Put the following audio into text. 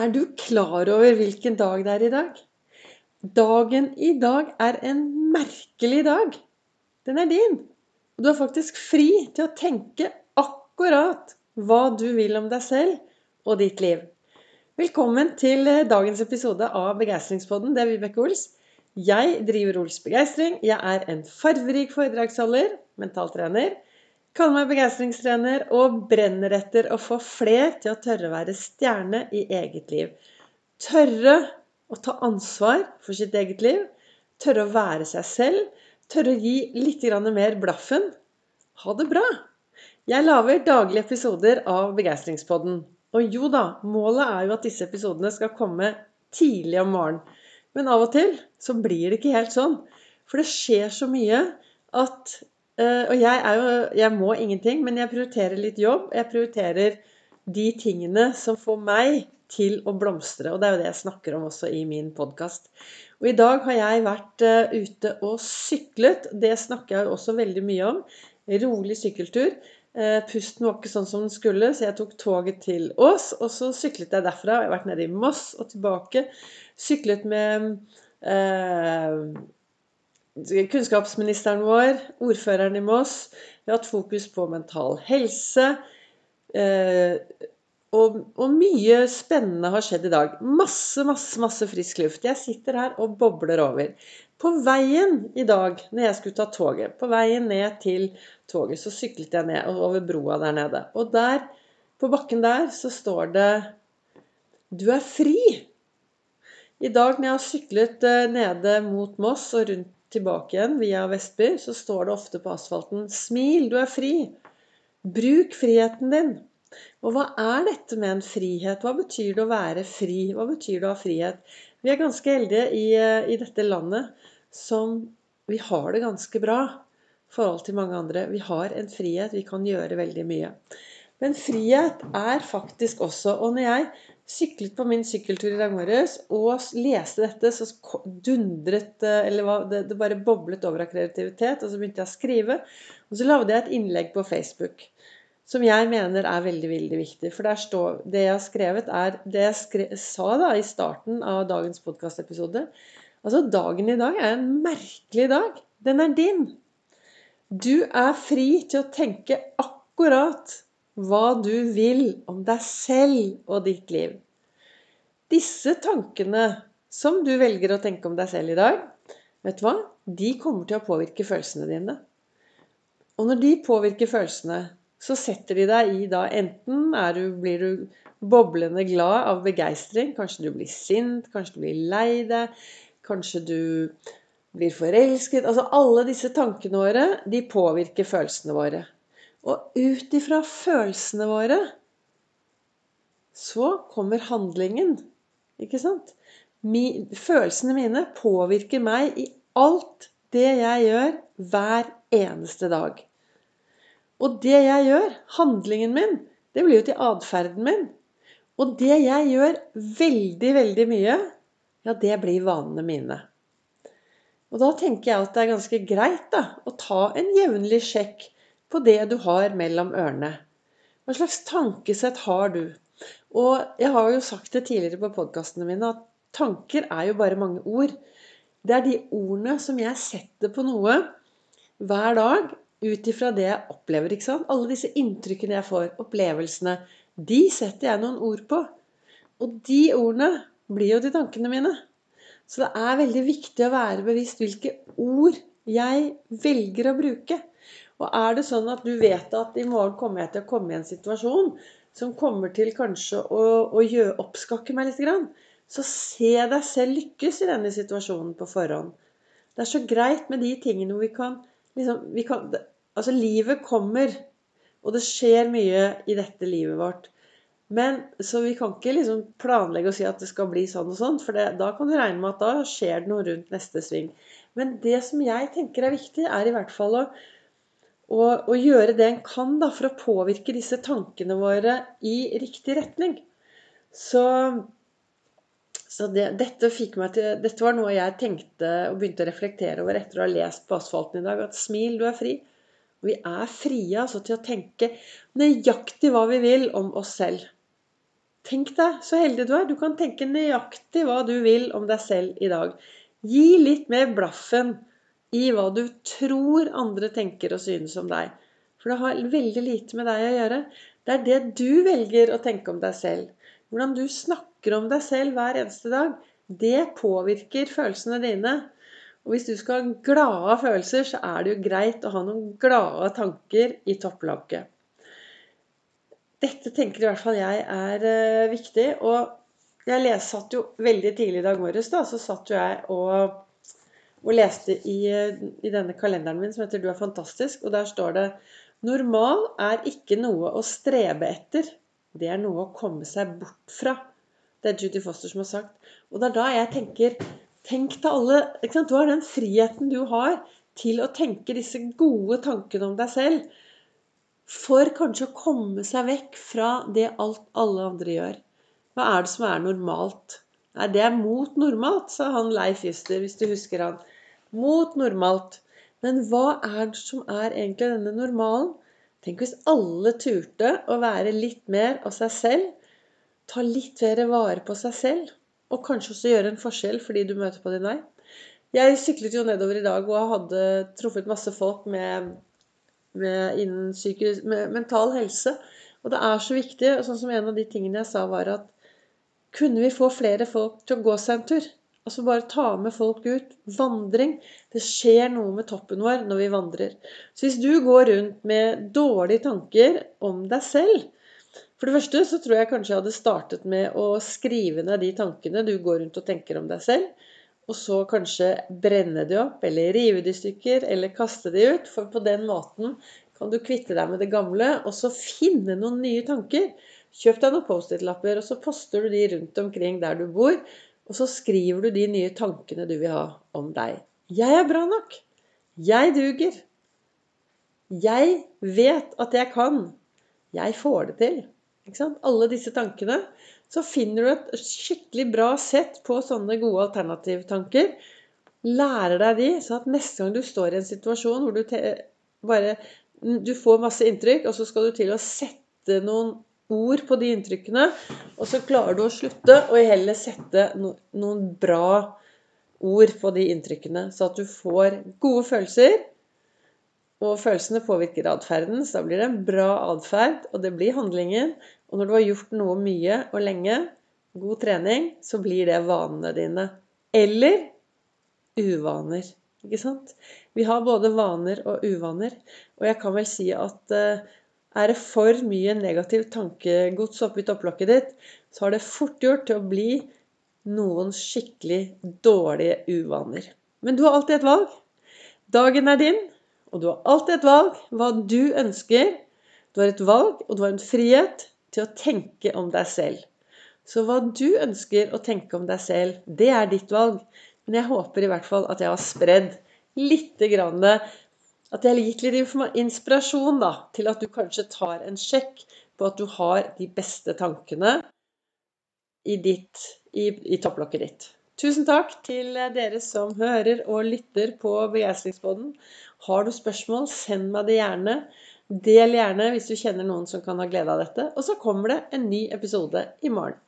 Er du klar over hvilken dag det er i dag? Dagen i dag er en merkelig dag. Den er din. Og du er faktisk fri til å tenke akkurat hva du vil om deg selv og ditt liv. Velkommen til dagens episode av Begeistringspodden. Det er Vibeke Ols. Jeg driver Ols Begeistring. Jeg er en farverik foredragsholder, mentaltrener Kaller meg begeistringstrener og brenner etter å få fler til å tørre å være stjerne i eget liv. Tørre å ta ansvar for sitt eget liv. Tørre å være seg selv. Tørre å gi litt mer blaffen. Ha det bra! Jeg lager daglige episoder av Begeistringspodden. Og jo da, målet er jo at disse episodene skal komme tidlig om morgenen. Men av og til så blir det ikke helt sånn. For det skjer så mye at og jeg er jo Jeg må ingenting, men jeg prioriterer litt jobb. Jeg prioriterer de tingene som får meg til å blomstre. Og det er jo det jeg snakker om også i min podkast. Og i dag har jeg vært eh, ute og syklet. Det snakker jeg også veldig mye om. Rolig sykkeltur. Eh, pusten var ikke sånn som den skulle, så jeg tok toget til Ås. Og så syklet jeg derfra. Jeg har vært nede i Moss og tilbake. Syklet med eh, kunnskapsministeren vår, ordføreren i Moss. Vi har hatt fokus på mental helse. Eh, og, og, mye spennende har skjedd i dag. Masse, masse, masse frisk luft. Jeg sitter her og bobler over. På veien i dag, når jeg skulle ta toget, på veien ned til toget, så syklet jeg ned over broa der nede. Og der, på bakken der, så står det 'Du er fri'. I dag når jeg har syklet eh, nede mot Moss og rundt tilbake igjen via Vestby, så står det ofte på asfalten 'Smil, du er fri'. Bruk friheten din. Og hva er dette med en frihet? Hva betyr det å være fri? Hva betyr det å ha frihet? Vi er ganske heldige i, i dette landet som Vi har det ganske bra i forhold til mange andre. Vi har en frihet. Vi kan gjøre veldig mye. Men frihet er faktisk også Og når jeg syklet på min sykkeltur i dag morges og leste dette, så dundret eh, Eller det, det bare boblet over av kreativitet. Og så begynte jeg å skrive. Og så lagde jeg et innlegg på Facebook som jeg mener er veldig veldig viktig. For står, det jeg har skrevet, er det jeg skre, sa da i starten av dagens podkastepisode. Altså, dagen i dag er en merkelig dag. Den er din. Du er fri til å tenke akkurat hva du vil om deg selv og ditt liv. Disse tankene som du velger å tenke om deg selv i dag, vet du hva? De kommer til å påvirke følelsene dine. Og når de påvirker følelsene, så setter de deg i da Enten du, blir du boblende glad av begeistring, kanskje du blir sint, kanskje du blir lei deg, kanskje du blir forelsket Altså alle disse tankene våre, de påvirker følelsene våre. Og ut ifra følelsene våre så kommer handlingen. Ikke sant? følelsene mine påvirker meg i alt det jeg gjør hver eneste dag. Og det jeg gjør, handlingen min, det blir jo til atferden min. Og det jeg gjør veldig, veldig mye, ja, det blir vanene mine. Og da tenker jeg at det er ganske greit da, å ta en jevnlig sjekk på det du har mellom ørene. Hva slags tankesett har du? Og jeg har jo sagt det tidligere på podkastene mine at tanker er jo bare mange ord. Det er de ordene som jeg setter på noe hver dag ut ifra det jeg opplever. ikke sant? Alle disse inntrykkene jeg får, opplevelsene, de setter jeg noen ord på. Og de ordene blir jo de tankene mine. Så det er veldig viktig å være bevisst hvilke ord jeg velger å bruke. Og er det sånn at du vet at i morgen kommer jeg til å komme i en situasjon som kommer til kanskje å, å gjøre, oppskakke meg litt, så se deg selv lykkes i denne situasjonen på forhånd. Det er så greit med de tingene hvor vi kan, liksom, vi kan Altså, livet kommer, og det skjer mye i dette livet vårt. Men, Så vi kan ikke liksom planlegge og si at det skal bli sånn og sånn, for det, da kan du regne med at da skjer det noe rundt neste sving. Men det som jeg tenker er viktig, er i hvert fall å og, og, gjøre det en kan da, for å påvirke disse tankene våre i riktig retning. Så, så det, dette, til, dette, var noe jeg tenkte og begynte å reflektere over etter å ha lest på asfalten i dag. At smil, du er fri. Vi er frie altså, til å tenke nøyaktig hva vi vil om oss selv. Tenk deg så heldig du er. Du kan tenke nøyaktig hva du vil om deg selv i dag. Gi litt mer blaffen i hva du tror andre tenker og synes om deg. For det har veldig lite med deg å gjøre. Det er det du velger å tenke om deg selv. Hvordan du snakker om deg selv hver eneste dag, det påvirker følelsene dine. Og hvis du skal ha glade følelser, så er det jo greit å ha noen glade tanker i topplokket. Dette tenker i hvert fall jeg er uh, viktig. Og jeg satt jo veldig tidlig i dag morges, da, så satt jo jeg og, og leste i, i, denne kalenderen min som heter 'Du er fantastisk', og der står det Normal er ikke noe å strebe etter. Det er noe å komme seg bort fra. Det er Judy Foster som har sagt. Og det er da jeg tenker Tenk til alle Du har den friheten du har til å tenke disse gode tankene om deg selv for kanskje å komme seg vekk fra det alt alle andre gjør. Hva er det som er normalt? Nei, det er mot normalt, sa han Leif Juster, hvis du husker han. Mot normalt. Men hva er det som er egentlig denne normalen? Tenk hvis alle turte å være litt mer av seg selv. Ta litt mer vare på seg selv. Og kanskje også gjøre en forskjell fordi du møter på din vei. Jeg syklet jo nedover i dag og hadde truffet masse folk med med, innen psykisk, med mental helse. Og det er så viktig. og sånn som En av de tingene jeg sa, var at kunne vi få flere folk til å gå seg en tur? Altså bare ta med folk ut. Vandring. Det skjer noe med toppen vår når vi vandrer. Så hvis du går rundt med dårlige tanker om deg selv For det første så tror jeg kanskje jeg hadde startet med å skrive ned de tankene du går rundt og tenker om deg selv og så kanskje brenne de opp, eller rive de i stykker, eller kaste de ut. For på den måten kan du kvitte deg med det gamle, og så finne noen nye tanker. Kjøp deg noen Post-It-lapper, og så poster du de rundt omkring der du bor. Og så skriver du de nye tankene du vil ha om deg. Jeg er bra nok. Jeg duger. Jeg vet at jeg kan. Jeg får det til. Alle disse tankene. Så finner du et skikkelig bra sett på sånne gode alternativtanker. Lærer deg de, sånn at neste gang du står i en situasjon hvor du bare du får masse inntrykk, og så skal du til å sette noen ord på de inntrykkene, og så klarer du å slutte og heller sette noen bra ord på de inntrykkene, så at du får gode følelser og følelsene påvirker atferden, så da blir det en bra atferd, og det blir handlingen. Og når du har gjort noe mye og lenge, god trening, så blir det vanene dine. Eller uvaner. Ikke sant? Vi har både vaner og uvaner. Og jeg kan vel si at uh, er det for mye negativt tankegods oppi topplokket ditt, så har det fort gjort til å bli noen skikkelig dårlige uvaner. Men du har alltid et valg. Dagen er din. Og du har alltid et valg hva du ønsker. Du har et valg, og du har en frihet til å tenke om deg selv. Så hva du ønsker å tenke om deg selv, det er ditt valg. Men jeg håper i hvert fall at jeg har spredd grann At jeg har gitt litt inspirasjon da, til at du kanskje tar en sjekk på at du har de beste tankene i, ditt, i, i topplokket ditt. Tusen takk til dere som hører og lytter på Begeistringspodden. Har du spørsmål, send meg det gjerne. Del gjerne hvis du kjenner noen som kan ha glede av dette. Og så kommer det en ny episode i morgen.